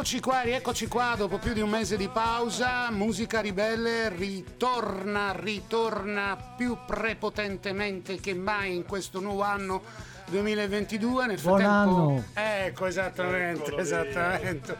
rieccoci qua, rieccoci qua dopo più di un mese di pausa. Musica Ribelle ritorna, ritorna più prepotentemente che mai in questo nuovo anno 2022. Nel Buon anno. Ecco, esattamente, esattamente.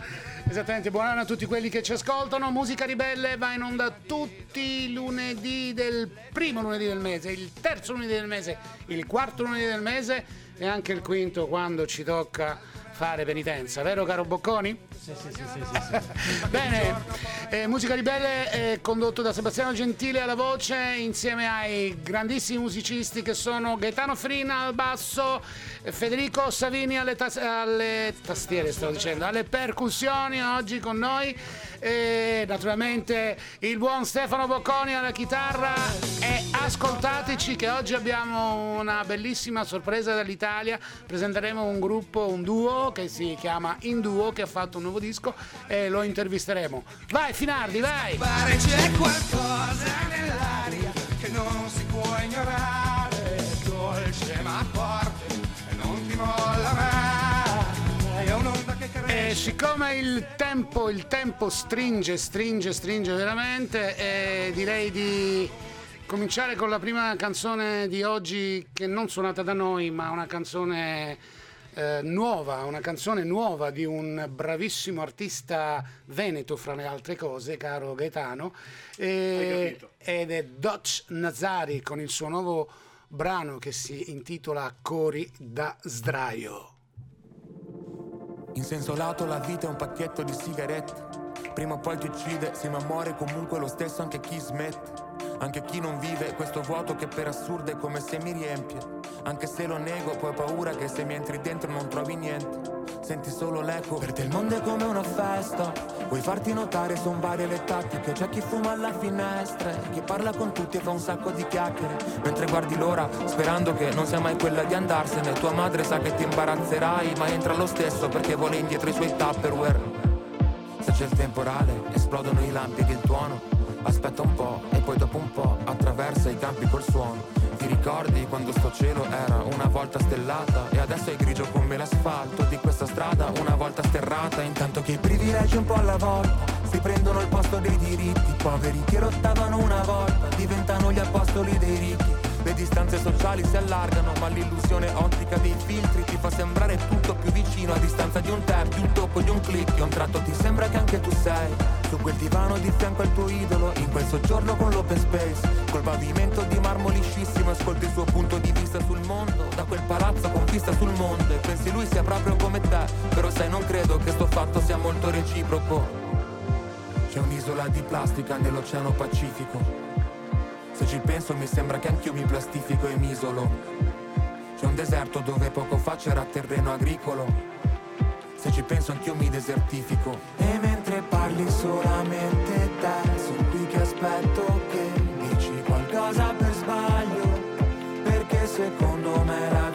Esattamente, buon anno a tutti quelli che ci ascoltano. Musica Ribelle va in onda tutti i lunedì del primo lunedì del mese, il terzo lunedì del mese, il quarto lunedì del mese e anche il quinto quando ci tocca fare penitenza, vero caro Bocconi? Sì, sì, sì, sì, sì, sì. Bene, eh, Musica Ribelle è condotto da Sebastiano Gentile alla voce insieme ai grandissimi musicisti che sono Gaetano Frina al basso, Federico Savini alle, tas- alle tastiere, stavo dicendo, alle percussioni oggi con noi e naturalmente il buon Stefano Bocconi alla chitarra e ascoltateci che oggi abbiamo una bellissima sorpresa dall'Italia, presenteremo un gruppo, un duo che si chiama In Duo che ha fatto un nuovo disco e lo intervisteremo. Vai Finardi, vai! Pare c'è qualcosa nell'aria che non si può ignorare, dolce ma forte e non ti molla mai. È un'onda che E cresce. siccome il tempo, il tempo stringe, stringe, stringe veramente, eh, direi di cominciare con la prima canzone di oggi che non suonata da noi, ma una canzone eh, nuova, una canzone nuova di un bravissimo artista veneto, fra le altre cose, caro Gaetano, eh, ed è Dutch Nazari con il suo nuovo brano che si intitola Cori da sdraio. In senso lato la vita è un pacchetto di sigarette. Prima o poi ti uccide, se ma muore comunque lo stesso anche chi smette. Anche chi non vive questo vuoto che per assurdo è come se mi riempie. Anche se lo nego, poi ho paura che se mi entri dentro non trovi niente. Senti solo l'eco. Per te il mondo è come una festa. Vuoi farti notare, son varie le tattiche. C'è chi fuma alla finestra, chi parla con tutti e fa un sacco di chiacchiere. Mentre guardi l'ora, sperando che non sia mai quella di andarsene. Tua madre sa che ti imbarazzerai, ma entra lo stesso perché vuole indietro i suoi tupperware. Se c'è il temporale, esplodono i lampi ed il tuono. Aspetta un po' e poi dopo un po' attraversa i campi col suono. Ti ricordi quando sto cielo era una volta stellata e adesso è grigio come l'asfalto di questa strada una volta sterrata. Intanto che i privilegi un po' alla volta si prendono il posto dei diritti. Poveri che lottavano una volta diventano gli apostoli dei ricchi le distanze sociali si allargano, ma l'illusione ottica dei filtri ti fa sembrare tutto più vicino a distanza di un tap, di un tocco, di un click. E un tratto ti sembra che anche tu sei su quel divano di fianco al tuo idolo, in quel soggiorno con l'open space, col pavimento di marmo liscissimo, ascolti il suo punto di vista sul mondo, da quel palazzo con vista sul mondo, e pensi lui sia proprio come te, però sai non credo che sto fatto sia molto reciproco. C'è un'isola di plastica nell'oceano Pacifico. Se ci penso mi sembra che anch'io mi plastifico e mi isolo. C'è un deserto dove poco fa c'era terreno agricolo. Se ci penso anch'io mi desertifico. E mentre parli solamente te, sono qui che aspetto che dici qualcosa per sbaglio. Perché secondo me la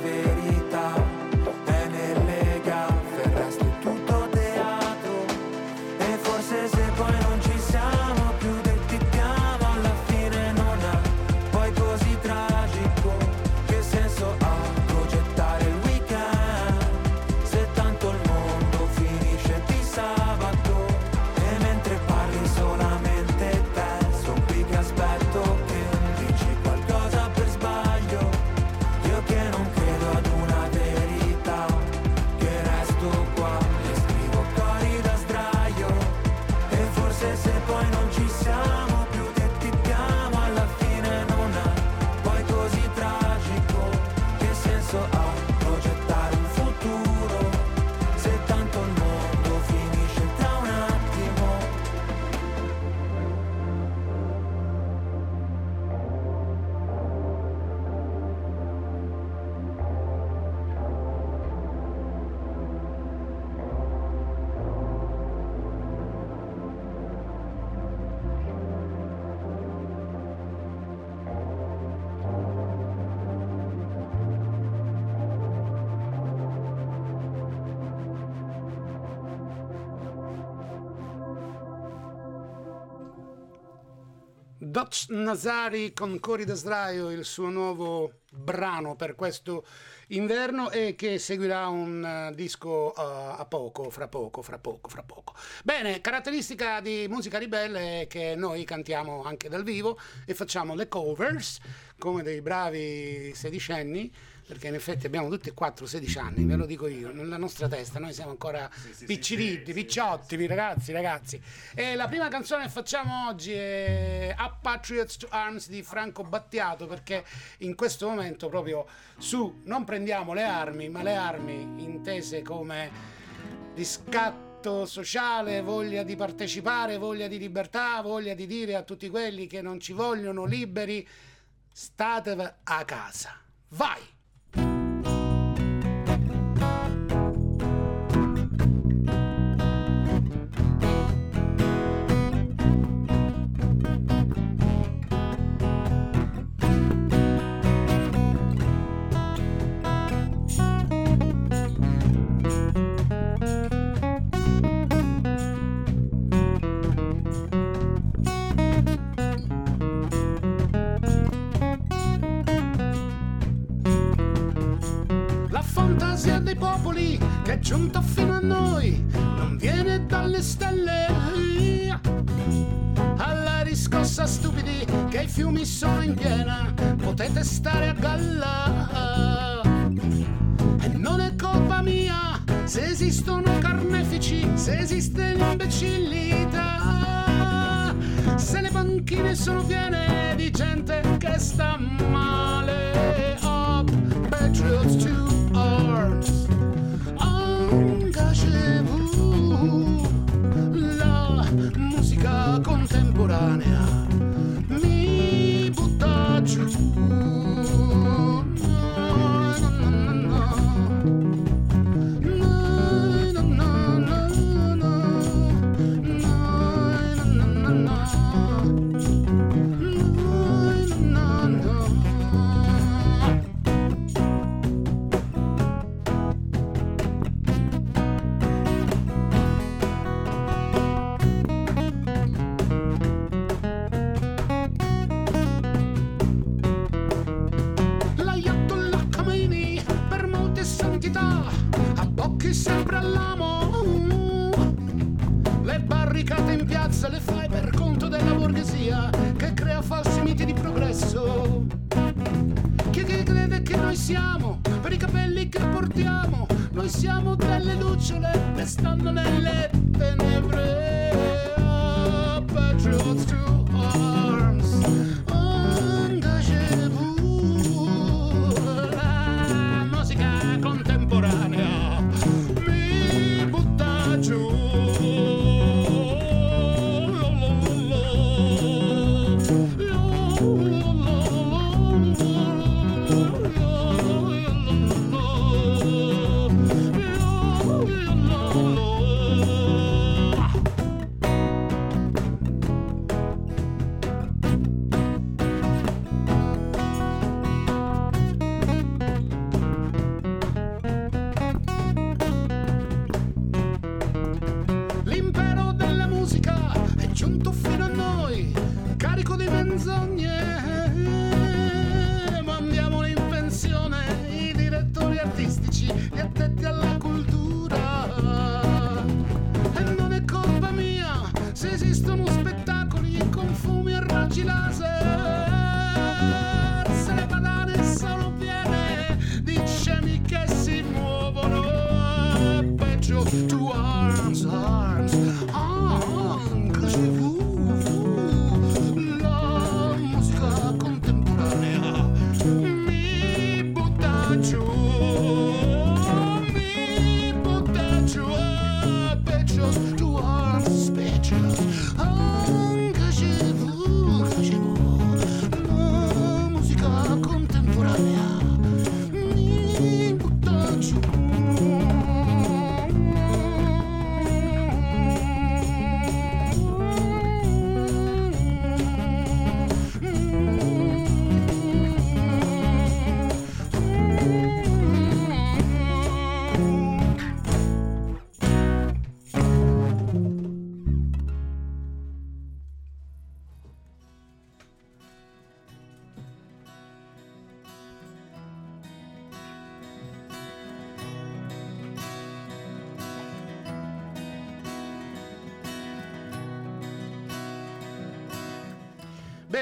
Dutch Nazari con Cori da Sdraio, il suo nuovo brano per questo inverno e che seguirà un eh, disco uh, a poco, fra poco, fra poco, fra poco. Bene, caratteristica di musica ribelle è che noi cantiamo anche dal vivo e facciamo le covers come dei bravi sedicenni perché in effetti abbiamo tutti e quattro 16 anni, ve lo dico io, nella nostra testa noi siamo ancora picciritti, picciotti, ragazzi, ragazzi. E la prima canzone che facciamo oggi è A Patriots to Arms di Franco Battiato, perché in questo momento proprio su non prendiamo le armi, ma le armi intese come riscatto sociale, voglia di partecipare, voglia di libertà, voglia di dire a tutti quelli che non ci vogliono liberi, state a casa. Vai! Giunto fino a noi, non viene dalle stelle. Alla riscossa stupidi che i fiumi sono in piena, potete stare a galla. E non è colpa mia se esistono carnefici, se esiste l'imbecillità. Se le banchine sono piene di gente che sta male. Up, Patriots to contemporanea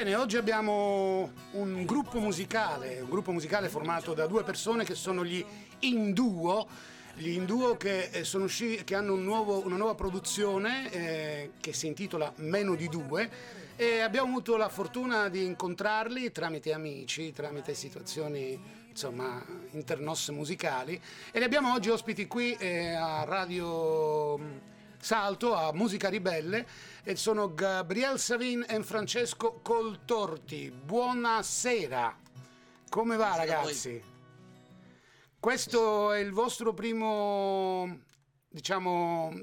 Bene, oggi abbiamo un gruppo musicale, un gruppo musicale formato da due persone che sono gli Induo, gli Induo che, eh, usci- che hanno un nuovo- una nuova produzione eh, che si intitola Meno di due e abbiamo avuto la fortuna di incontrarli tramite amici, tramite situazioni insomma internos musicali e li abbiamo oggi ospiti qui eh, a Radio Salto, a Musica Ribelle e sono Gabriel Savin e Francesco Coltorti. Buonasera. Come va Buonasera ragazzi? Questo è il vostro primo diciamo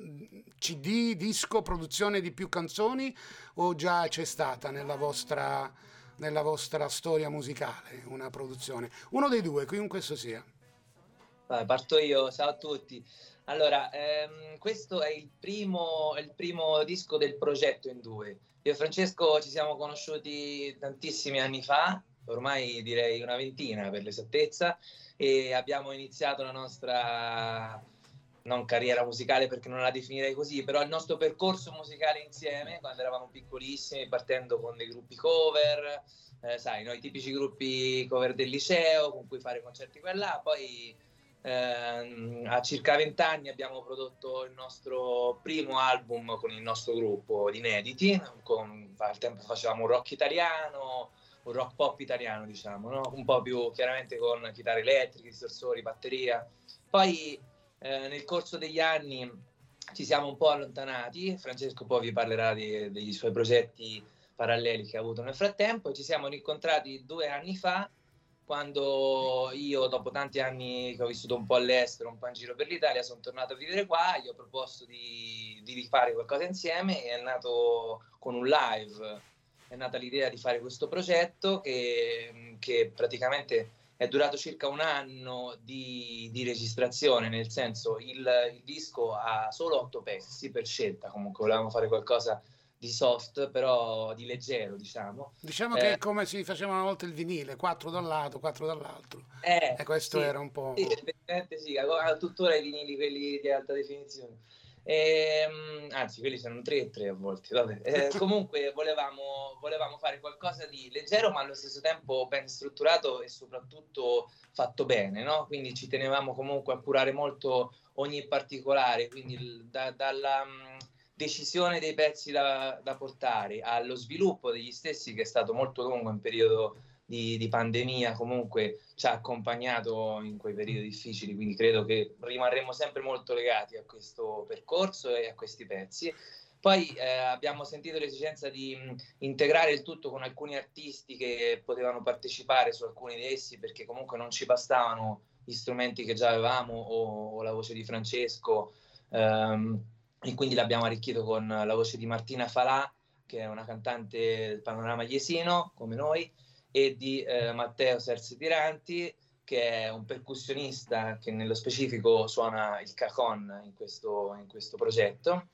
CD, disco, produzione di più canzoni o già c'è stata nella vostra, nella vostra storia musicale una produzione? Uno dei due, chiunque esso sia. Vai, parto io, ciao a tutti. Allora, ehm, questo è il primo, il primo disco del progetto in due. Io e Francesco ci siamo conosciuti tantissimi anni fa, ormai direi una ventina per l'esattezza, e abbiamo iniziato la nostra, non carriera musicale perché non la definirei così, però il nostro percorso musicale insieme quando eravamo piccolissimi, partendo con dei gruppi cover, eh, sai, no, i tipici gruppi cover del liceo con cui fare concerti qua e là, poi Ehm, a circa vent'anni abbiamo prodotto il nostro primo album con il nostro gruppo di inediti, con, al tempo facevamo un rock italiano, un rock pop italiano diciamo, no? un po' più chiaramente con chitarre elettriche, distorsori, batteria. Poi eh, nel corso degli anni ci siamo un po' allontanati, Francesco poi vi parlerà di- degli suoi progetti paralleli che ha avuto nel frattempo ci siamo rincontrati due anni fa quando io dopo tanti anni che ho vissuto un po' all'estero, un po' in giro per l'Italia, sono tornato a vivere qua, gli ho proposto di, di rifare qualcosa insieme e è nato con un live, è nata l'idea di fare questo progetto che, che praticamente è durato circa un anno di, di registrazione, nel senso il, il disco ha solo otto pezzi per scelta, comunque volevamo fare qualcosa di soft, però di leggero, diciamo. Diciamo Eh. che è come si faceva una volta il vinile, quattro da un lato, quattro dall'altro. Eh, E questo sì. era un po'... Sì, effettivamente sì, ha tuttora i vinili quelli di alta definizione. Ehm, anzi, quelli sono 3 e 3 a volte. Vabbè. Eh, comunque volevamo, volevamo fare qualcosa di leggero, ma allo stesso tempo ben strutturato e soprattutto fatto bene, no? Quindi ci tenevamo comunque a curare molto ogni particolare, quindi da- dalla mh, decisione dei pezzi da, da portare allo sviluppo degli stessi, che è stato molto lungo in periodo di, di pandemia, comunque ci ha accompagnato in quei periodi difficili, quindi credo che rimarremo sempre molto legati a questo percorso e a questi pezzi. Poi eh, abbiamo sentito l'esigenza di mh, integrare il tutto con alcuni artisti che potevano partecipare su alcuni di essi, perché comunque non ci bastavano gli strumenti che già avevamo o, o la voce di Francesco. ehm, e quindi l'abbiamo arricchito con la voce di Martina Falà, che è una cantante del panorama iesino, come noi, e di eh, Matteo Serse Tiranti, che è un percussionista che nello specifico suona il cajon in questo, in questo progetto.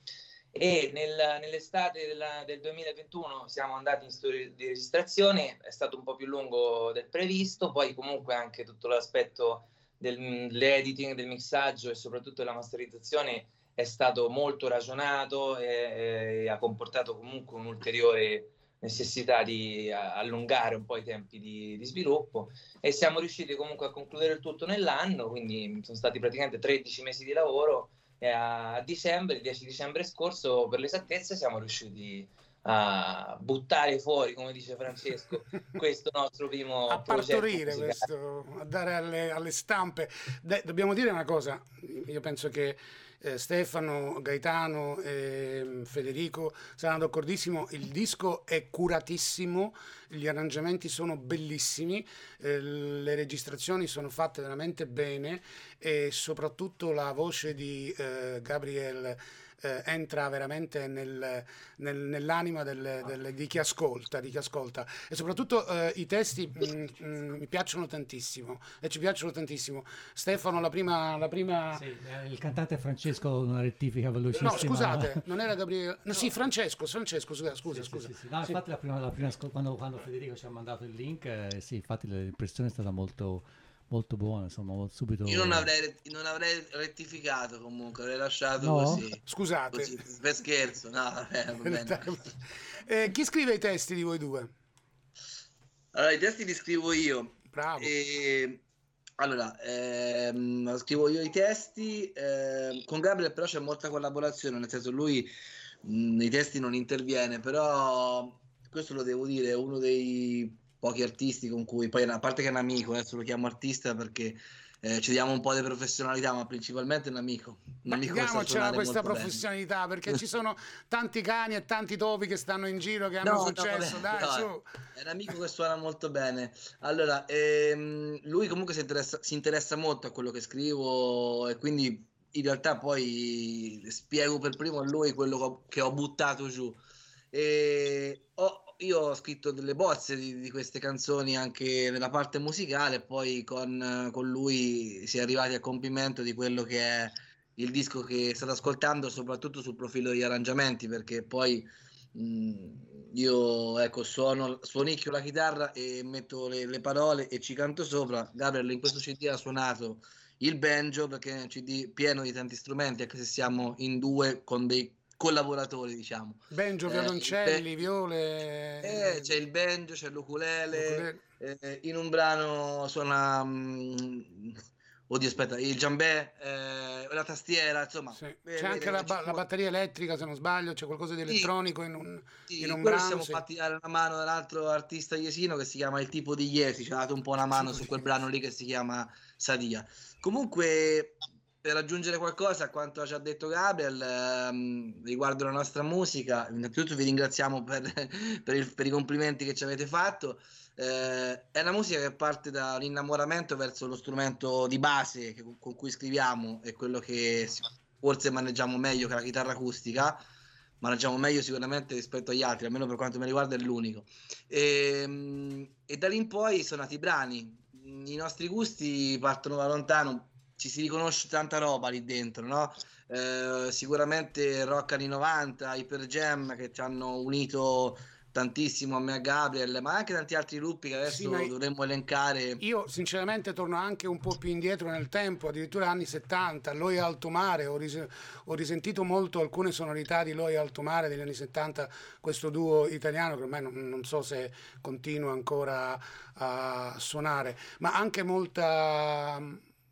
E nel- nell'estate della- del 2021 siamo andati in studio di registrazione, è stato un po' più lungo del previsto, poi comunque anche tutto l'aspetto dell'editing, del mixaggio e soprattutto della masterizzazione è stato molto ragionato e, e ha comportato comunque un'ulteriore necessità di allungare un po' i tempi di, di sviluppo e siamo riusciti comunque a concludere il tutto nell'anno, quindi sono stati praticamente 13 mesi di lavoro e a, dicembre, il 10 dicembre scorso per l'esattezza, siamo riusciti a buttare fuori, come dice Francesco, questo nostro primo a partorire questo, a dare alle, alle stampe. De- dobbiamo dire una cosa, io penso che eh, Stefano, Gaetano e mm, Federico saranno d'accordissimo, il disco è curatissimo, gli arrangiamenti sono bellissimi, eh, le registrazioni sono fatte veramente bene e soprattutto la voce di eh, Gabriel eh, entra veramente nel- nel- nell'anima del- del- di chi ascolta, di chi ascolta. e soprattutto eh, i testi mm, mm, mi piacciono tantissimo e ci piacciono tantissimo. Stefano, la prima... La prima... Sì, eh, il cantante Francesco una rettifica velocissima. No, scusate, non era Gabriele. No, sì, Francesco, Francesco, scusa, scusa, Sì, scusa. sì. No, infatti la prima, la prima quando, quando Federico ci ha mandato il link, eh, sì, infatti l'impressione è stata molto, molto buona, insomma, subito... Io non avrei, non avrei rettificato comunque, avrei lasciato No? così. Scusate. Così, per scherzo, no, vabbè. Eh, chi scrive i testi di voi due? Allora, i testi li scrivo io. Bravo. E, allora, ehm, scrivo io i testi. ehm, con Gabriel però c'è molta collaborazione, nel senso lui mh, nei testi non interviene, però questo lo devo dire, è uno dei pochi artisti con cui, poi a parte che è un amico, adesso lo chiamo artista perché eh, ci diamo un po' di professionalità, ma principalmente un amico. Un amico diamocela questa molto bene. professionalità perché ci sono tanti cani e tanti topi che stanno in giro che hanno No, no, successo. vabbè, Dai, no, su. È un amico che suona molto bene. Allora, ehm, lui comunque si interessa, si interessa molto a quello che scrivo e quindi in realtà poi spiego per primo a lui quello che ho, che ho buttato giù. E ho- io ho scritto delle bozze di, di queste canzoni anche nella parte musicale, poi con, con lui si è arrivati al compimento di quello che è il disco che state ascoltando, soprattutto sul profilo degli arrangiamenti, perché poi Mm, io ecco suono suonicchio la chitarra e metto le, le parole e ci canto sopra. Gabriel in questo CD ha suonato il banjo perché è un CD pieno di tanti strumenti, anche se siamo in due con dei collaboratori, diciamo. Banjo, Eh, violoncelli, il viole. Eh, c'è il banjo, c'è ukulele. eh, in un brano suona mm, oddio aspetta, il giambè, eh, la tastiera, insomma. Sì. eh, C'è anche eh, la, ba- la batteria elettrica, se non sbaglio, c'è qualcosa di Sì. elettronico in un, Sì, in un brano. siamo sì. fatti dare una mano dall'altro artista iesino che si chiama Il tipo di Iesi, ci ha dato un po' una mano su quel brano lì che si chiama Sadia. Comunque, per aggiungere qualcosa a quanto ha già detto Gabriel ehm, riguardo la nostra musica, innanzitutto vi ringraziamo per, per il- per i complimenti che ci avete fatto. Eh, è una musica che parte da un innamoramento verso lo strumento di base che- con cui scriviamo e quello che forse maneggiamo meglio che la chitarra acustica maneggiamo meglio sicuramente rispetto agli altri, almeno per quanto mi riguarda è l'unico. E, e da lì in poi sono nati i brani. I nostri gusti partono da lontano, ci si riconosce tanta roba lì dentro, no? Eh, sicuramente rock anni 90, Hyper Jam che ci hanno unito tantissimo a me a Gabriel, ma anche tanti altri gruppi che adesso Sì, dovremmo elencare. Io sinceramente torno anche un po' più indietro nel tempo, addirittura anni 70, Loi Alto Mare, ho, ris- ho risentito molto alcune sonorità di Loi Alto Mare degli anni 70, questo duo italiano che ormai non, non so se continua ancora a suonare, ma anche molta,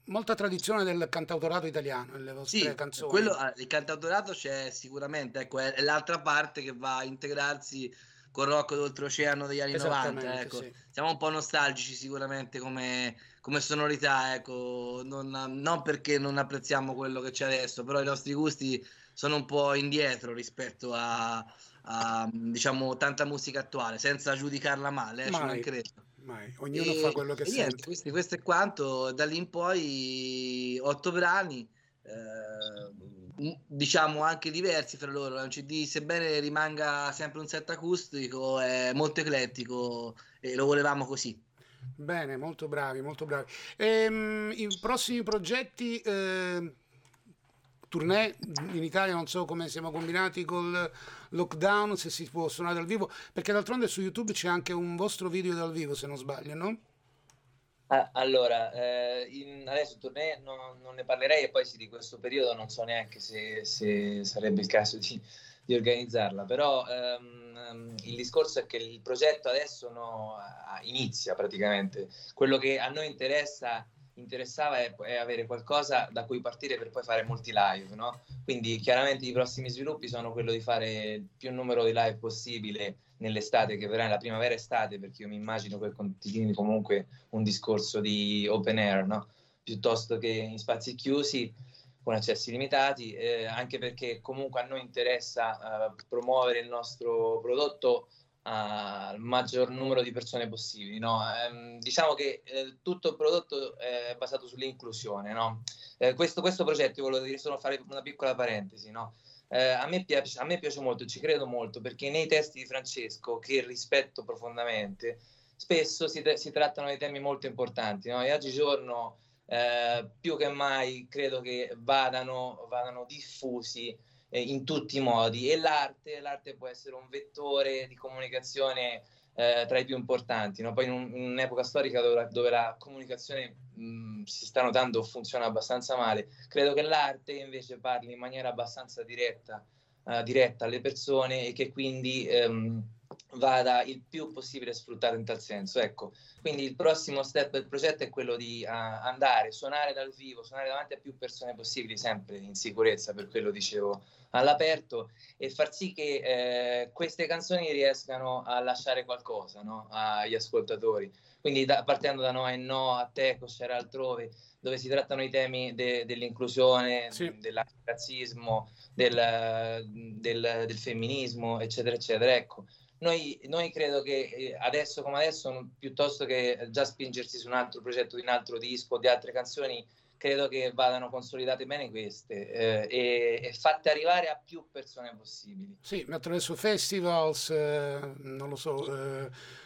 molta tradizione del cantautorato italiano nelle vostre Sì, canzoni. quello, ah, il cantautorato c'è sicuramente, ecco, è, l'altra parte che va a integrarsi col rock d'oltreoceano degli anni 90, Esattamente, ecco. sì. Siamo un po' nostalgici sicuramente come, come sonorità, ecco, non, non perché non apprezziamo quello che c'è adesso, però i nostri gusti sono un po' indietro rispetto a, a, diciamo, tanta musica attuale, senza giudicarla male, eh, ci Mai. mancherebbe. Mai, ognuno E- fa quello che niente, sente. questi- questo è quanto. Da lì in poi otto brani, eh, diciamo anche diversi fra loro. È un CD, sebbene rimanga sempre un set acustico, è molto eclettico e lo volevamo così. Bene, molto bravi, molto bravi. Ehm, I prossimi progetti, eh, tournée in Italia, non so come siamo combinati col lockdown, se si può suonare dal vivo, perché d'altronde su YouTube c'è anche un vostro video dal vivo, se non sbaglio, no? Ah, allora, eh, in- adesso tournée non, non ne parlerei e poi sì, di questo periodo non so neanche se, se sarebbe il caso di, di organizzarla, però ehm, ehm, il discorso è che il progetto adesso no, inizia praticamente. Quello che a noi interessa, interessava è, è avere qualcosa da cui partire per poi fare molti live, no? Quindi chiaramente i prossimi sviluppi sono quello di fare il più numero di live possibile nell'estate che verrà, nella primavera-estate, perché io mi immagino che continui comunque un discorso di open air, no? piuttosto che in spazi chiusi con accessi limitati, eh, anche perché comunque a noi interessa eh, promuovere il nostro prodotto al maggior numero di persone possibili. No? Ehm, diciamo che eh, tutto il prodotto è basato sull'inclusione. No? Eh, questo, questo progetto, io volevo dire solo fare una piccola parentesi, no? Eh, a, me piace, a me piace molto, ci credo molto, perché nei testi di Francesco, che rispetto profondamente, spesso si, si trattano di temi molto importanti, no? e oggigiorno più che mai credo che vadano, vadano diffusi eh, in tutti i modi e l'arte, l'arte può essere un vettore di comunicazione eh, tra i più importanti, no? poi in, un, in, un'epoca storica dove la, dove la comunicazione mh, si sta notando funziona abbastanza male, credo che l'arte invece parli in maniera abbastanza diretta, uh, diretta alle persone e che quindi ehm, vada il più possibile sfruttato in tal senso. Ecco, quindi il prossimo step del progetto è quello di uh, andare, suonare dal vivo, suonare davanti a più persone possibili, sempre in sicurezza, per quello dicevo all'aperto, e far sì che eh, queste canzoni riescano a lasciare qualcosa no? agli ascoltatori. Quindi da, partendo da Noi e No, a te, Cosciare altrove, dove si trattano i temi de, dell'inclusione, sì. dell'razzismo, del, del, del femminismo, eccetera, eccetera. Ecco, noi, noi, credo che eh, adesso come adesso, piuttosto che già spingersi su un altro progetto di un altro disco, di altre canzoni, credo che vadano consolidate bene queste eh, e, e, fatte arrivare a più persone possibili. Sì, attraverso festivals, eh, non lo so. Eh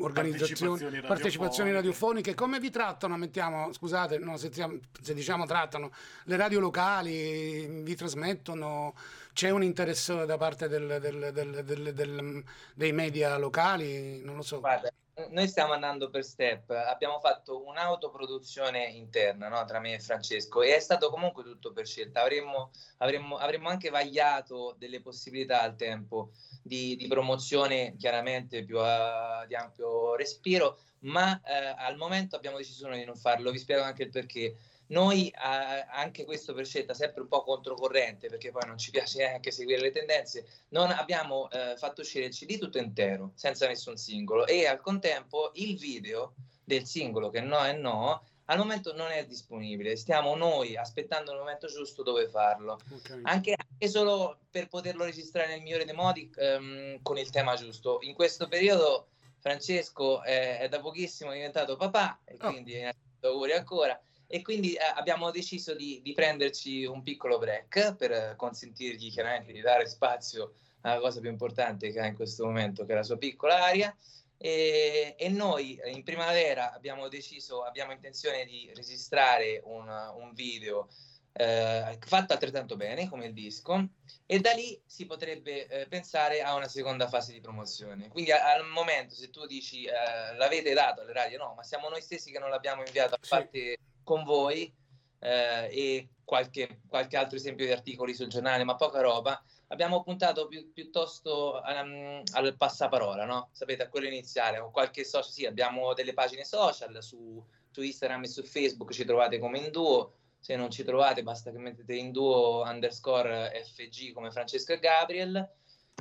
organizzazioni, partecipazioni, partecipazioni radiofoniche. come vi trattano? Mettiamo, scusate, no, se, se, diciamo trattano le radio locali, vi trasmettono, c'è un interesse da parte del, del, del, dei media locali? Non lo so. Guarda, noi stiamo andando per step, abbiamo fatto un'autoproduzione interna no? tra me e Francesco e è stato comunque tutto per scelta, avremmo, avremmo, avremmo anche vagliato delle possibilità al tempo di, di promozione chiaramente più a, di ampio respiro, ma eh, al momento abbiamo deciso di non farlo, vi spiego anche il perché. Noi, eh, anche questo per scelta, sempre un po' controcorrente, perché poi non ci piace neanche seguire le tendenze, non abbiamo eh, fatto uscire il CD tutto intero, senza nessun singolo, e al contempo il video del singolo che no è no al momento non è disponibile, stiamo noi aspettando il momento giusto dove farlo, okay. anche, anche, solo per poterlo registrare nel migliore dei modi um, con il tema giusto. In questo periodo Francesco è, è da pochissimo diventato papà e oh. quindi auguri ancora e quindi eh, abbiamo deciso di, di, prenderci un piccolo break per consentirgli chiaramente di dare spazio alla cosa più importante che ha in questo momento, che è la sua piccola aria. E, e noi in primavera abbiamo deciso, abbiamo intenzione di registrare un, un video eh, fatto altrettanto bene come il disco e da lì si potrebbe eh, pensare a una seconda fase di promozione. Quindi a, al momento se tu dici eh, l'avete dato alle radio, no, ma siamo noi stessi che non l'abbiamo inviato a parte con voi eh, e qualche, qualche, altro esempio di articoli sul giornale, ma poca roba. Abbiamo puntato pi- piuttosto um, al passaparola, no? Sapete, a quello iniziale, con qualche social, sì, abbiamo delle pagine social su, su Instagram e su Facebook, ci trovate come in duo, se non ci trovate basta che mettete in duo underscore FG come Francesco e Gabriel.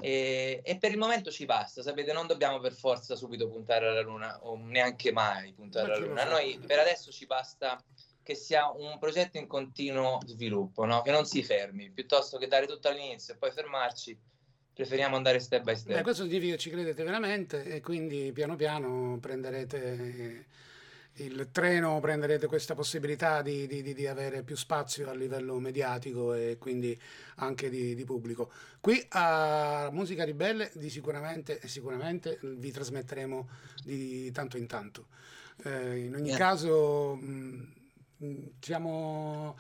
E, e, per il momento ci basta, sapete, non dobbiamo per forza subito puntare alla luna o neanche mai puntare alla luna. A noi per adesso ci basta che sia un progetto in continuo sviluppo, no? che non si fermi, piuttosto che dare tutto all'inizio e poi fermarci. Preferiamo andare step by step. Beh, questo significa che ci credete veramente e quindi piano piano prenderete il treno prenderete questa possibilità di, di, di, avere più spazio a livello mediatico e quindi anche di, di pubblico. Qui a Musica Ribelle di sicuramente, sicuramente vi trasmetteremo di tanto in tanto. Eh, in ogni yeah. caso mh, siamo...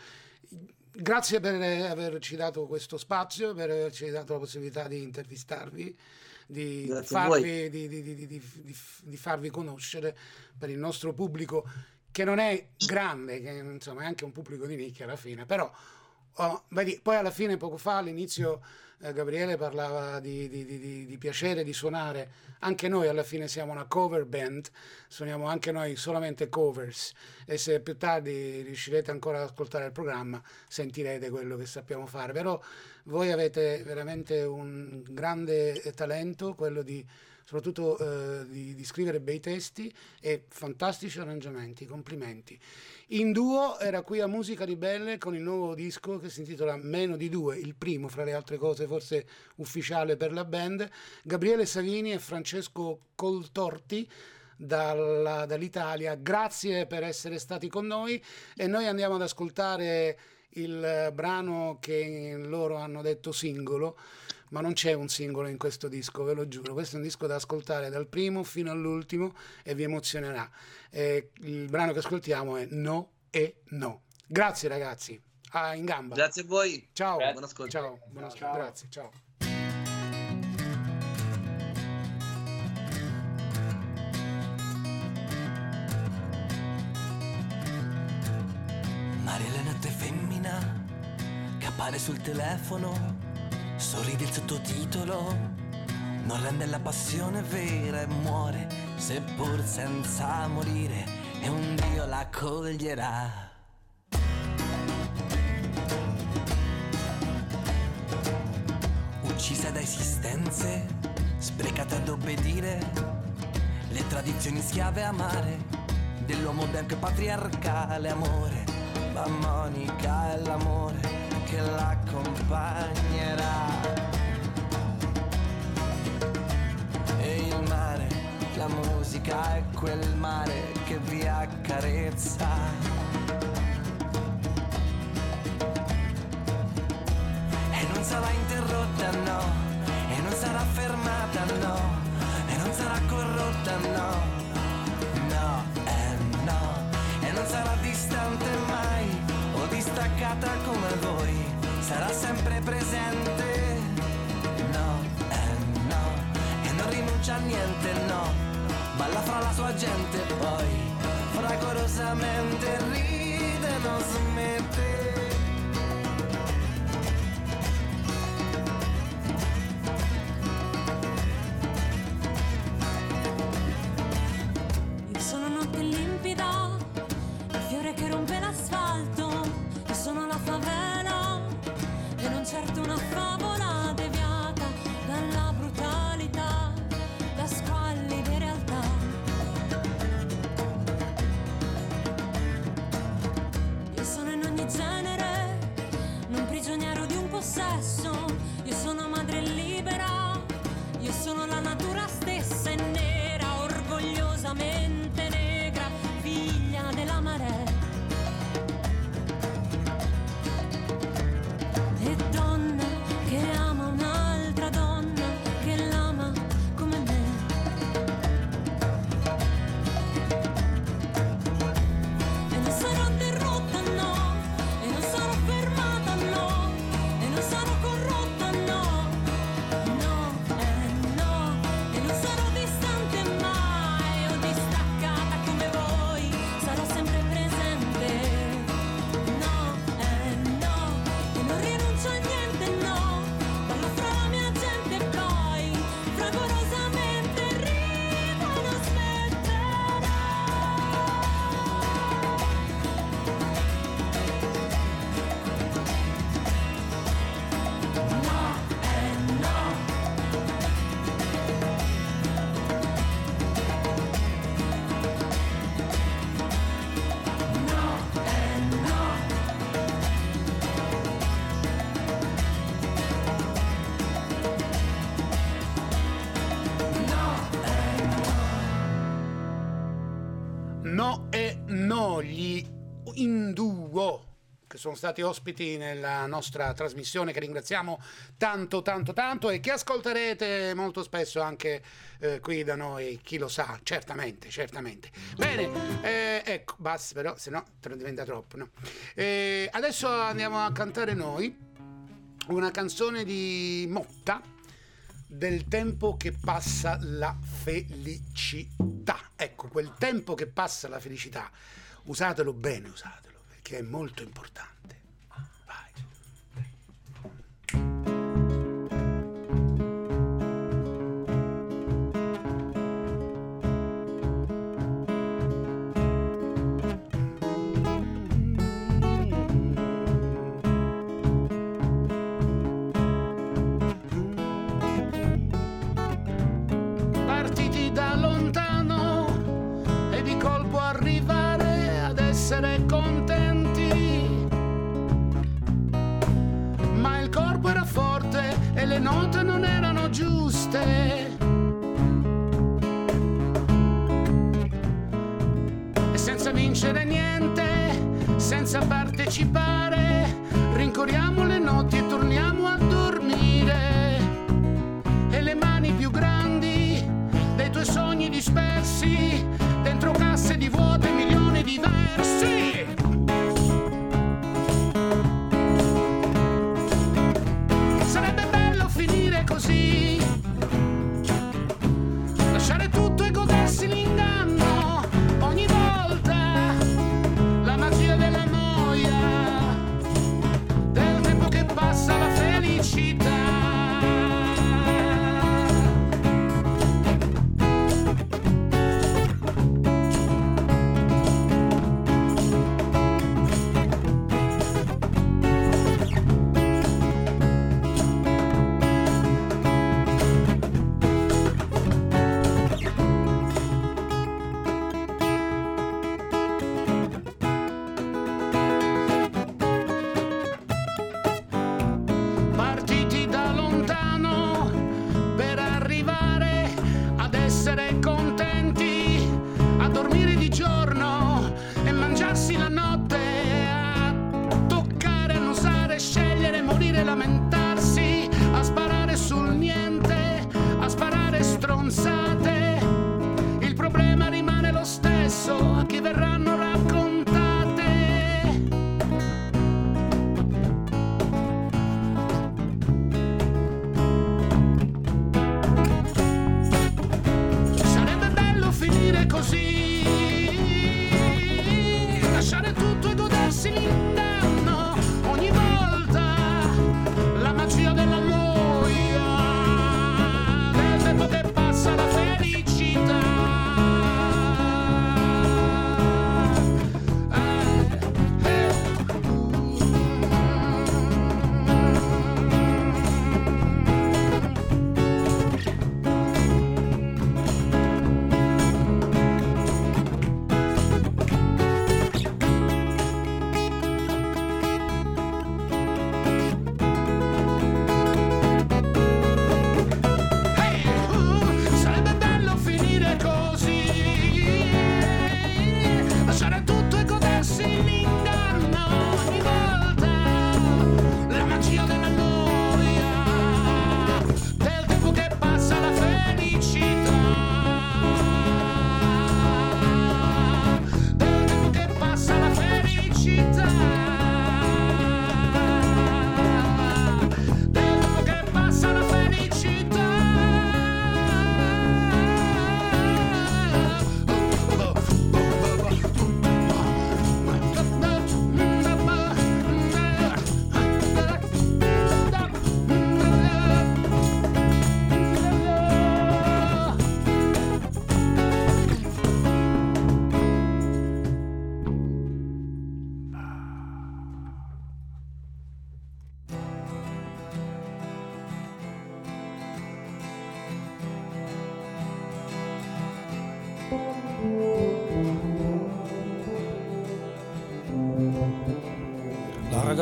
Grazie per averci dato questo spazio, per averci dato la possibilità di intervistarvi di farvi, di, di, di, farvi, conoscere per il nostro pubblico che non è grande, che insomma è anche un pubblico di nicchia alla fine, però oh, vedi, poi alla fine poco fa all'inizio eh, Gabriele parlava di, di, di, di, piacere di suonare, anche noi alla fine siamo una cover band, suoniamo anche noi solamente covers. E se più tardi riuscirete ancora ad ascoltare il programma sentirete quello che sappiamo fare, però voi avete veramente un grande talento, quello di soprattutto eh, di, di, scrivere bei testi e fantastici arrangiamenti, complimenti. In duo era qui a Musica Ribelle con il nuovo disco che si intitola Meno di due, il primo fra le altre cose forse ufficiale per la band, Gabriele Savini e Francesco Coltorti. Dalla, dall'Italia, grazie per essere stati con noi e noi andiamo ad ascoltare il brano che loro hanno detto singolo ma non c'è un singolo in questo disco, ve lo giuro. Questo è un disco da ascoltare dal primo fino all'ultimo e vi emozionerà. Eh, il brano che ascoltiamo è No e No. Grazie ragazzi, ah, in gamba. Grazie a voi. Ciao, buon ascolto. Ciao, buon ascolto. Ciao. Grazie, ciao. Appare sul telefono sorride il sottotitolo non rende la passione vera e muore, seppur senza morire, e un Dio la coglierà. Uccisa da esistenze, sprecate ad obbedire, le tradizioni schiave amare, dell'uomo bianco e patriarcale amore, ma Monica è l'amore che l'accompagnerà. E il mare, la musica è quel mare che vi accarezza. E non sarà interrotta, no, e non sarà fermata, no, e non sarà corrotta, no, no, eh no, e non sarà distante mai o distaccata come voi, sarà sempre presente, no, eh no, e non rinuncia a niente, no, balla fra la sua gente poi, fragorosamente ride, non smette. No e no, gli in duo che sono stati ospiti nella nostra trasmissione che ringraziamo tanto tanto tanto e che ascolterete molto spesso anche eh, qui da noi, chi lo sa, certamente, certamente. Bene, eh, ecco, basta però, se no diventa troppo. no? Eh, adesso andiamo a cantare noi una canzone di Motta del tempo che passa la felicità. Ecco, quel tempo che passa la felicità, usatelo bene, usatelo, perché è molto importante. Vai. Vincere niente, senza partecipare, rincorriamo le notti e torniamo a dormire. E le mani più grandi dei tuoi sogni dispersi dentro casse di vuote milioni di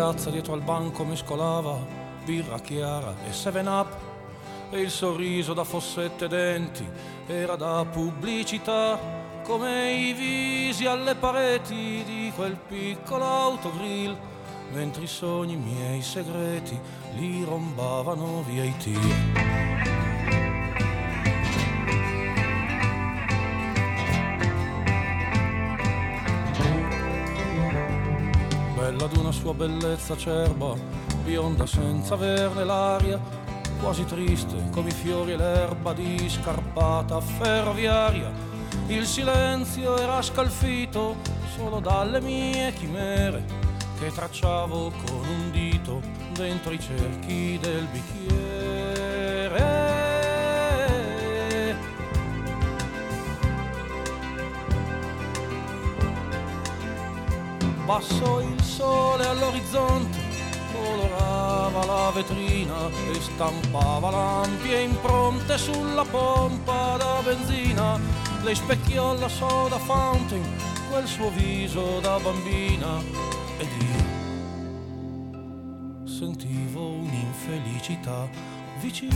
ragazza dietro al banco mescolava birra chiara e 7-up e il sorriso da fossette denti era da pubblicità come i visi alle pareti di quel piccolo autogrill mentre i sogni miei segreti li rombavano via i tir. Bella d'una sua bellezza acerba, bionda senza averne l'aria, quasi triste come i fiori e l'erba di scarpata ferroviaria. Il silenzio era scalfito solo dalle mie chimere che tracciavo con un dito dentro i cerchi del bicchiere. Basso il sole all'orizzonte, colorava la vetrina e stampava lampie impronte sulla pompa da benzina. Lei specchiò la soda fountain, quel suo viso da bambina ed io sentivo un'infelicità vicina.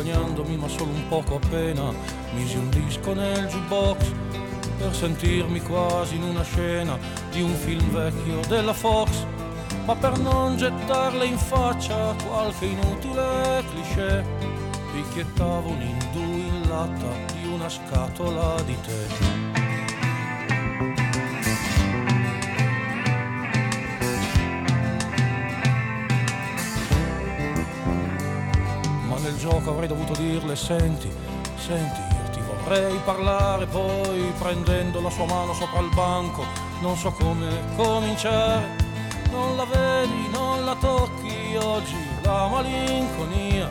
Vergognandomi ma solo un poco appena misi un disco nel jukebox per sentirmi quasi in una scena di un film vecchio della Fox. Ma per non gettarle in faccia qualche inutile cliché picchiettavo un indù in latta di una scatola di tè gioco avrei dovuto dirle senti, senti, io ti vorrei parlare poi prendendo la sua mano sopra il banco, non so come cominciare, non la vedi, non la tocchi oggi, la malinconia,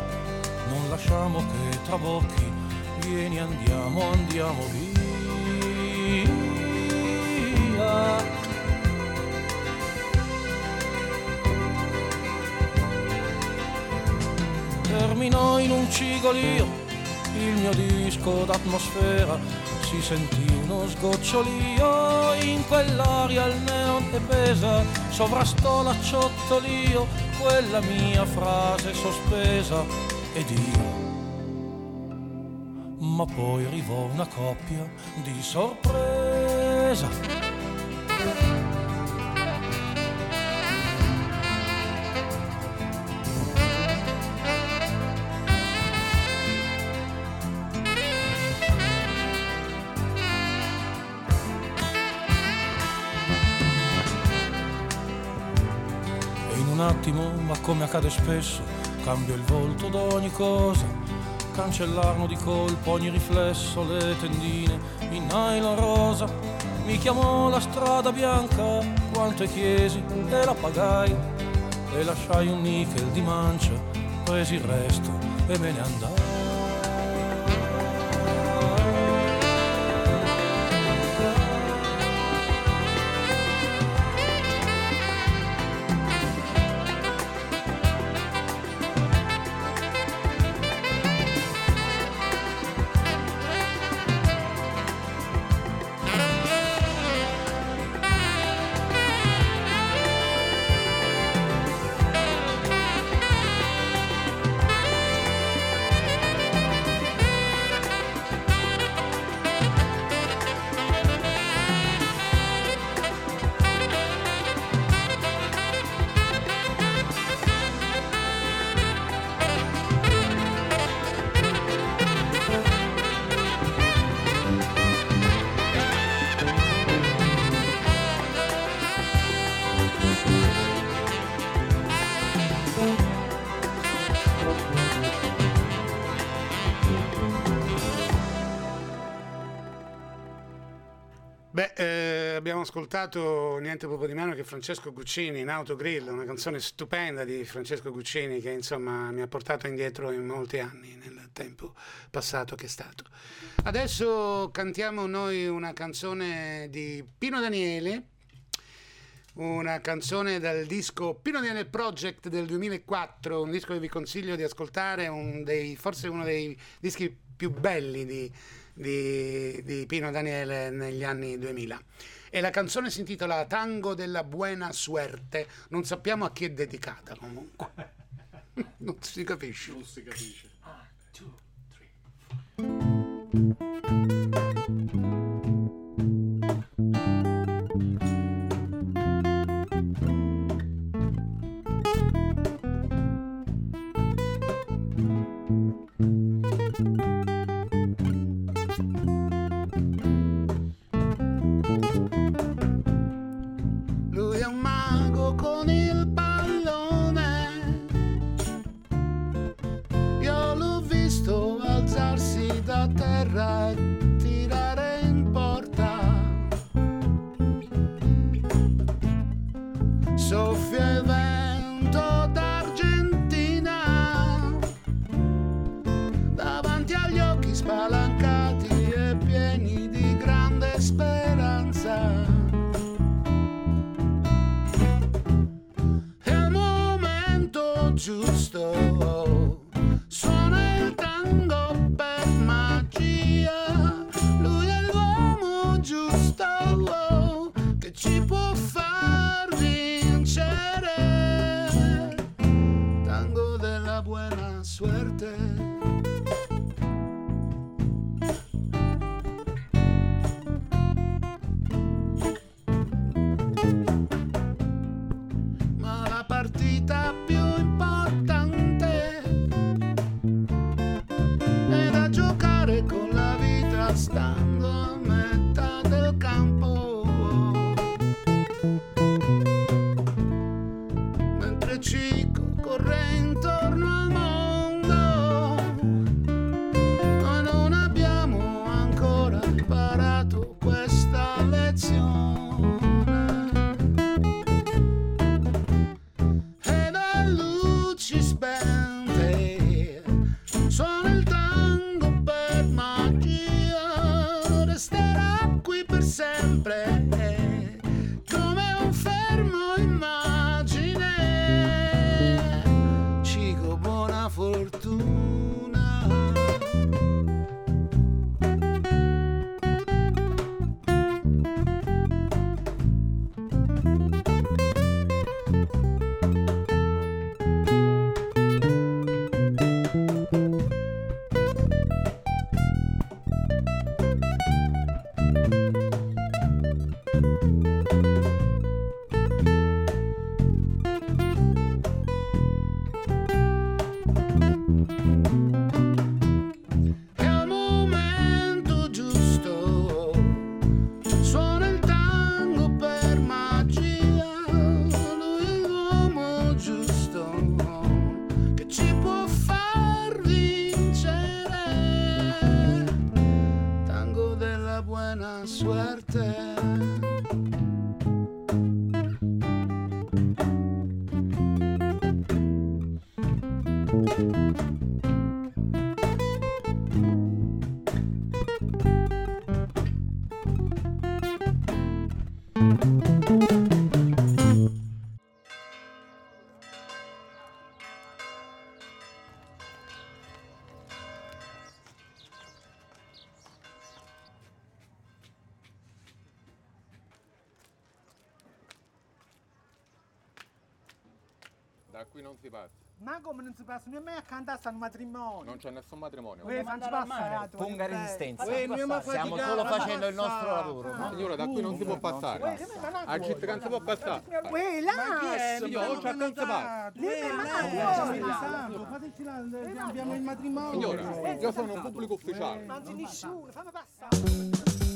non lasciamo che trabocchi, vieni andiamo, andiamo via. Terminò in un cigolio il mio disco d'atmosfera si sentì uno sgocciolio in quell'aria il neon che pesa sovrastò l'acciottolio quella mia frase sospesa ed io ma poi arrivò una coppia di sorpresa. Accade spesso, cambia il volto d'ogni cosa. Cancellarono di colpo ogni riflesso, le tendine in nylon rosa. Mi chiamò la strada bianca, quanto chiesi, e la pagai. E lasciai un nickel di mancia, presi il resto e me ne andai. Abbiamo ascoltato niente proprio di meno che Francesco Guccini in Autogrill, una canzone stupenda di Francesco Guccini che insomma mi ha portato indietro in molti anni nel tempo passato che è stato. Adesso cantiamo noi una canzone di Pino Daniele, una canzone dal disco Pino Daniele Project del 2004, un disco che vi consiglio di ascoltare, un dei- forse uno dei dischi più belli di, di- di Pino Daniele negli anni 2000. E la canzone si intitola Tango della Buena Suerte, non sappiamo a chi è dedicata comunque. non si capisce. Non si capisce. Lui è da terra non si passa. Ma come non si passa? Mia a cantare sta un matrimonio. Non c'è nessun matrimonio. Uè, facci passare. Ponga resistenza. Uè, ma Stiamo solo ma facendo il nostro passa. lavoro. no? Signora, da qui non si può passare. A città non si può passare. Uè, là! Signora, c'è non si passa. Uè, ma Fateci là, abbiamo il matrimonio. Signora, io sono un pubblico ufficiale. Ma di nessuno, fammi passare.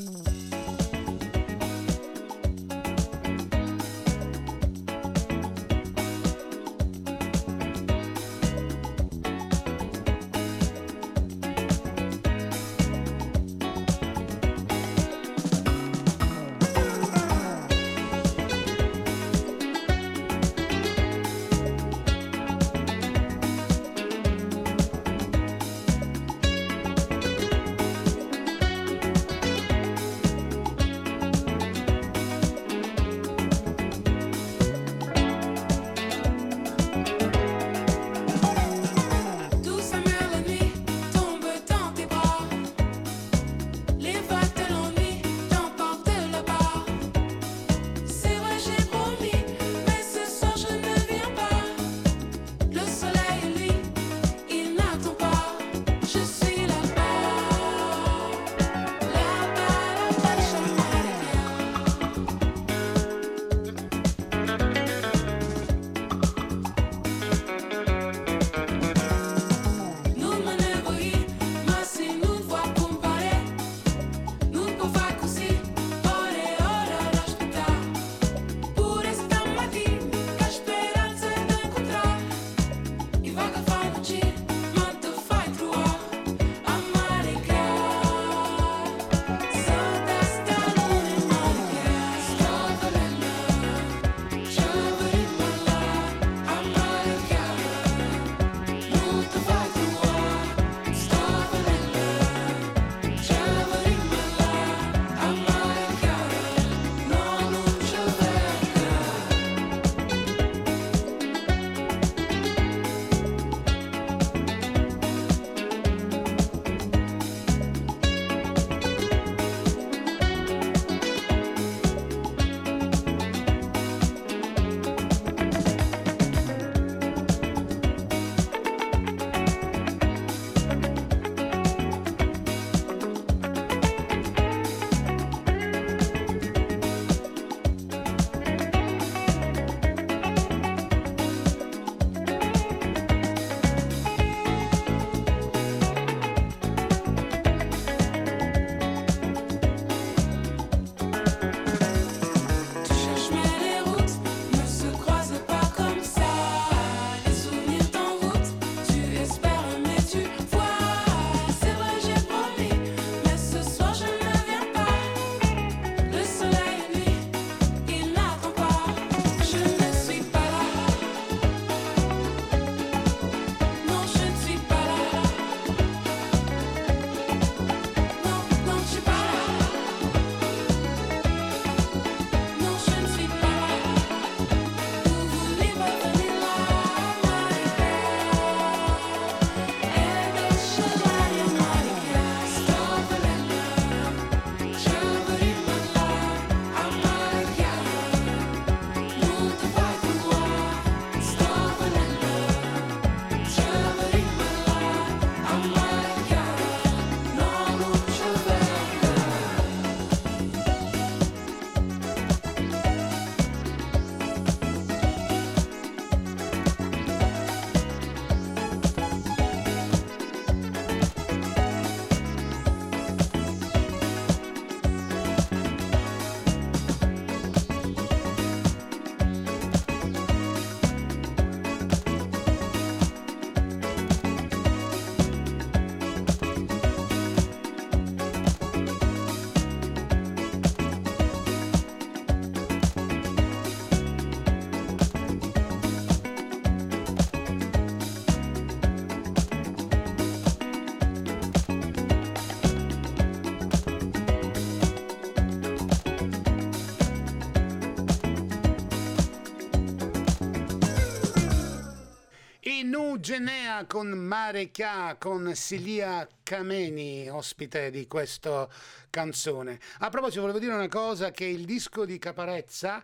Eugenea con Mare Chia con Silia Kameni, ospite di questa canzone. A proposito, volevo dire una cosa: che il disco di Caparezza,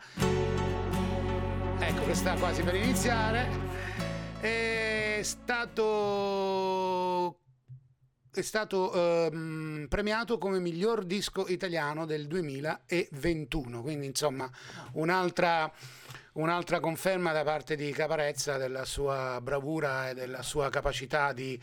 ecco che sta quasi per iniziare, è stato è stato ehm, premiato come miglior disco italiano del 2021, quindi insomma un'altra, un'altra conferma da parte di Caparezza della sua bravura e della sua capacità di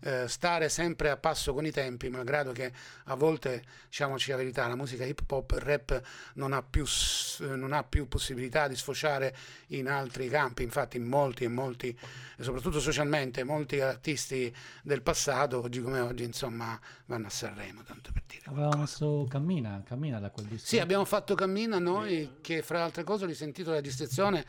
eh, stare sempre a passo con i tempi, malgrado che a volte, diciamoci la verità, la musica hip hop, il rap non ha più, s- non ha più possibilità di sfociare in altri campi, infatti molti e molti, soprattutto socialmente, molti artisti del passato, oggi come oggi, insomma, vanno a Sanremo, tanto per dire. Avevamo messo Cammina, Cammina da quel disco. Sì, abbiamo fatto Cammina noi, che fra le altre cose ho risentito la descrizione.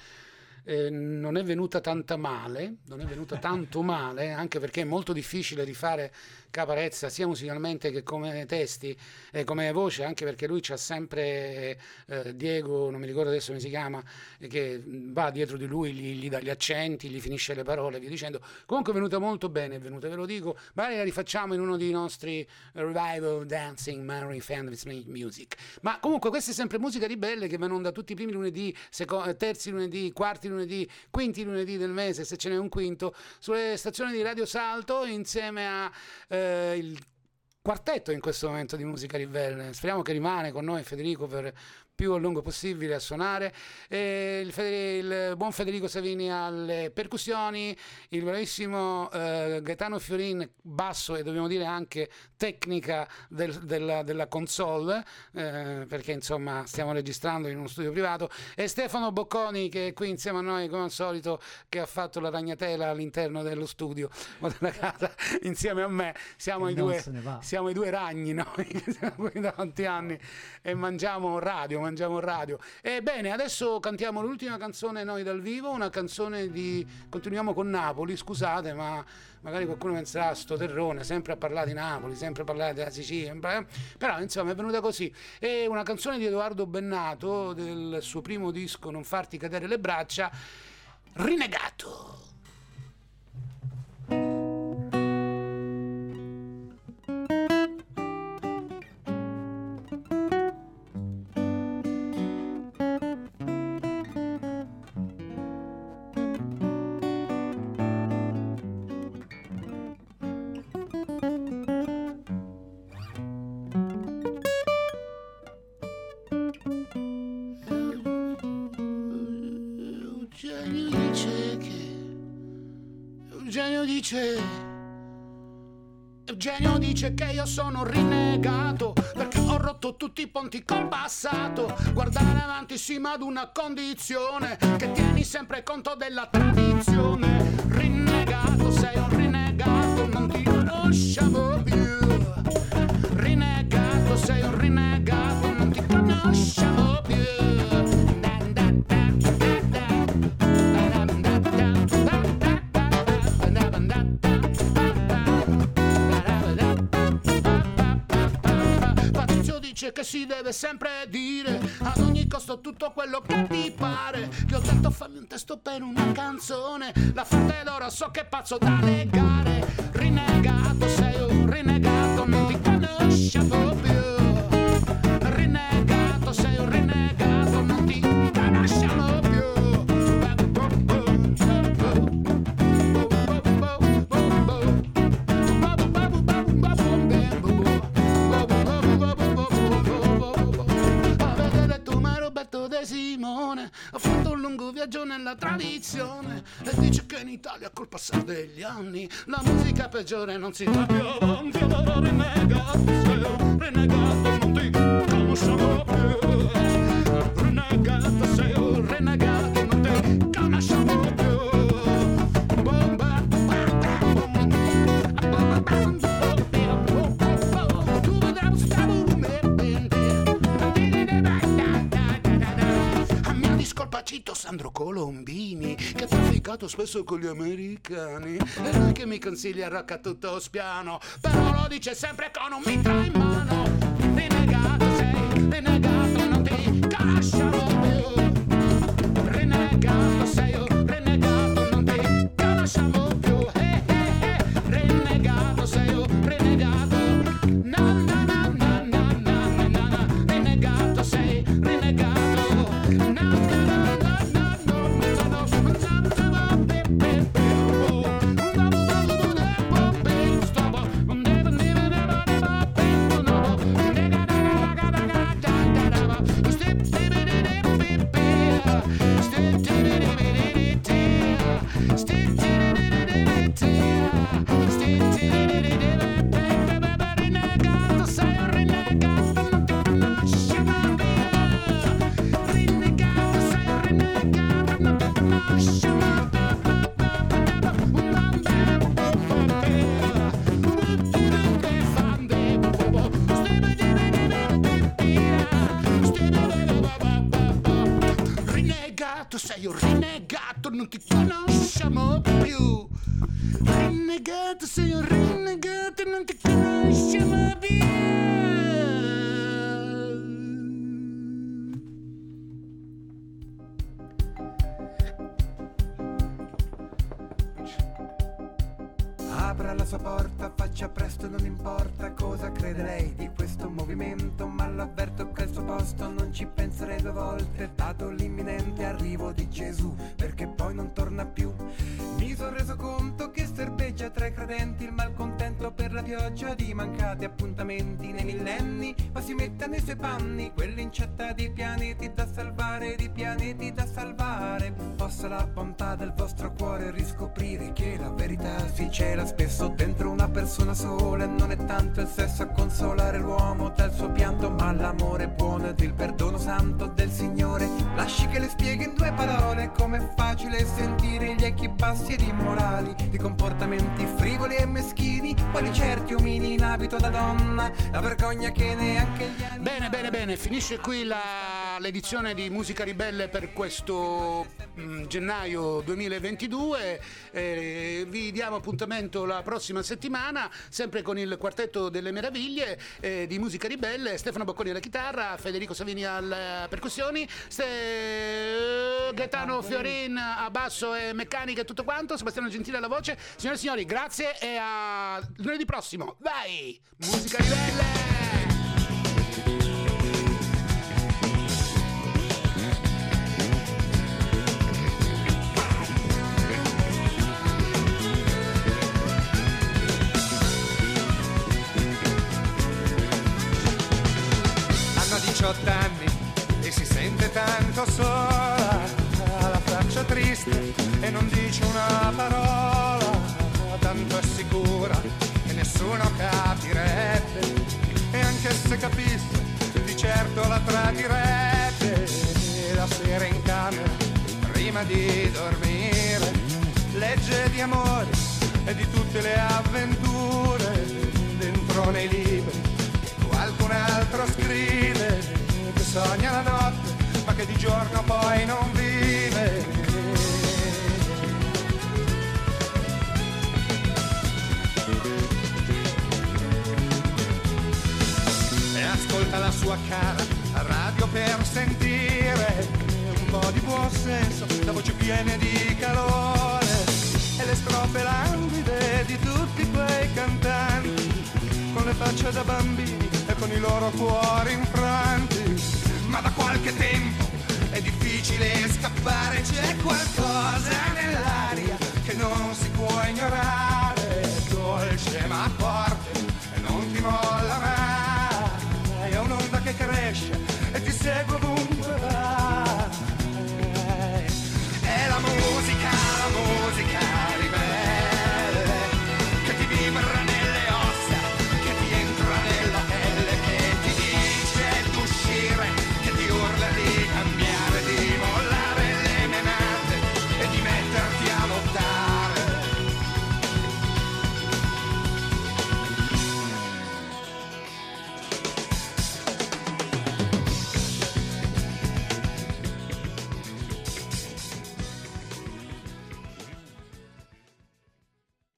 Eh, non è venuta tanta male, non è venuta tanto male, anche perché è molto difficile rifare Caparezza sia musicalmente che come testi e come voce, anche perché lui c'ha sempre eh, Diego, non mi ricordo adesso come si chiama, che va dietro di lui, gli, gli dà gli accenti, gli finisce le parole, e via dicendo. Comunque è venuta molto bene, è venuta, ve lo dico, magari la rifacciamo in uno dei nostri revival dancing Mary Fantasy Music. Ma comunque questa è sempre musica ribelle che vanno da tutti i primi lunedì, seco- terzi lunedì, quarti lunedì, quinti lunedì del mese, se ce n'è un quinto, sulle stazioni di Radio Salto insieme a eh, il quartetto in questo momento di musica ribelle. Speriamo che rimane con noi Federico per più a lungo possibile a suonare. Il, il buon Federico Savini alle percussioni, il bravissimo eh, Gaetano Fiorin basso e dobbiamo dire anche tecnica del- della, della console, eh, perché insomma stiamo registrando in uno studio privato, e Stefano Bocconi che è qui insieme a noi come al solito, che ha fatto la ragnatela all'interno dello studio o della casa insieme a me. Siamo, i due, siamo i due ragni noi, che siamo qui da tanti anni e mangiamo radio, mangiamo radio. Ebbene, adesso cantiamo l'ultima canzone noi dal vivo, una canzone di... continuiamo con Napoli, scusate, ma magari qualcuno penserà sto terrone, sempre a parlare di Napoli, sempre a parlare della Sicilia, eh, però insomma è venuta così. È una canzone di Edoardo Bennato del suo primo disco Non farti cadere le braccia, Rinegato. Dice Eugenio dice che io sono rinnegato perché ho rotto tutti i ponti col passato. Guardare avanti sì, ma ad una condizione che tieni sempre conto della tradizione. Che si deve sempre dire ad ogni costo tutto quello che ti pare. Che ho detto fammi un testo per una canzone. La d'oro so che pazzo da legare. Tradizione. E dice che in Italia col passare degli anni la musica peggiore non si fa più. Avanti allora rinnegato sei renegato non ti conosciamo più. Renegato sei trafficato spesso con gli americani. E lui che mi consiglia il tutto spiano però lo dice sempre con un mitra in mano Apra la sua porta, faccia presto, non importa cosa crede lei di questo movimento, ma l'avverto che al suo posto non ci penserei due volte, dato l'imminente arrivo di Gesù, perché poi non torna più. Mi sono reso conto che serbeggia tra i credenti il malcontento per la pioggia di mancati appuntamenti nei millenni, ma si mette nei suoi panni, quell'incetta di pianeti da salvare, di pianeti da salvare. Possa la bontà del vostro cuore riscoprire che la verità si cela spesso dentro una persona sola non è tanto il sesso a consolare l'uomo dal suo pianto, ma l'amore buono ed il perdono santo del Signore. Lasci che le spieghi in due parole com'è facile sentire gli echi bassi ed immorali di comportamenti frivoli e meschini, quali certi omini in abito da donna, la vergogna che neanche gli anni Bene, bene, bene, finisce qui la- l'edizione di Musica Ribelle per questo mm, gennaio 2022. Eh, vi diamo appuntamento la prossima settimana, sempre con il Quartetto delle Meraviglie eh, di Musica Ribelle, Stefano Bocconi alla chitarra, Federico Savini alle percussioni, Ste- Gaetano Fiorin a basso e meccanica e tutto quanto, Sebastiano Gentile alla voce. Signore e signori, grazie e a lunedì prossimo. Vai! Musica Ribelle! Sente tanto sola, la faccia triste e non dice una parola, tanto è sicura che nessuno capirebbe. E anche se capisse di certo la tradirebbe. La sera in camera prima di dormire legge di amore e di tutte le avventure dentro nei libri qualcun altro scrive che sogna la notte che di giorno poi non vive e ascolta la sua cara radio per sentire un po' di buon senso la voce piena di calore e le strofe languide di tutti quei cantanti con le facce da bambini e con i loro cuori infranti. Ma da qualche tempo inutile scappare, c'è qualcosa nell'aria che non si può ignorare, è dolce ma forte e non ti molla mai, è un'onda che cresce e ti segue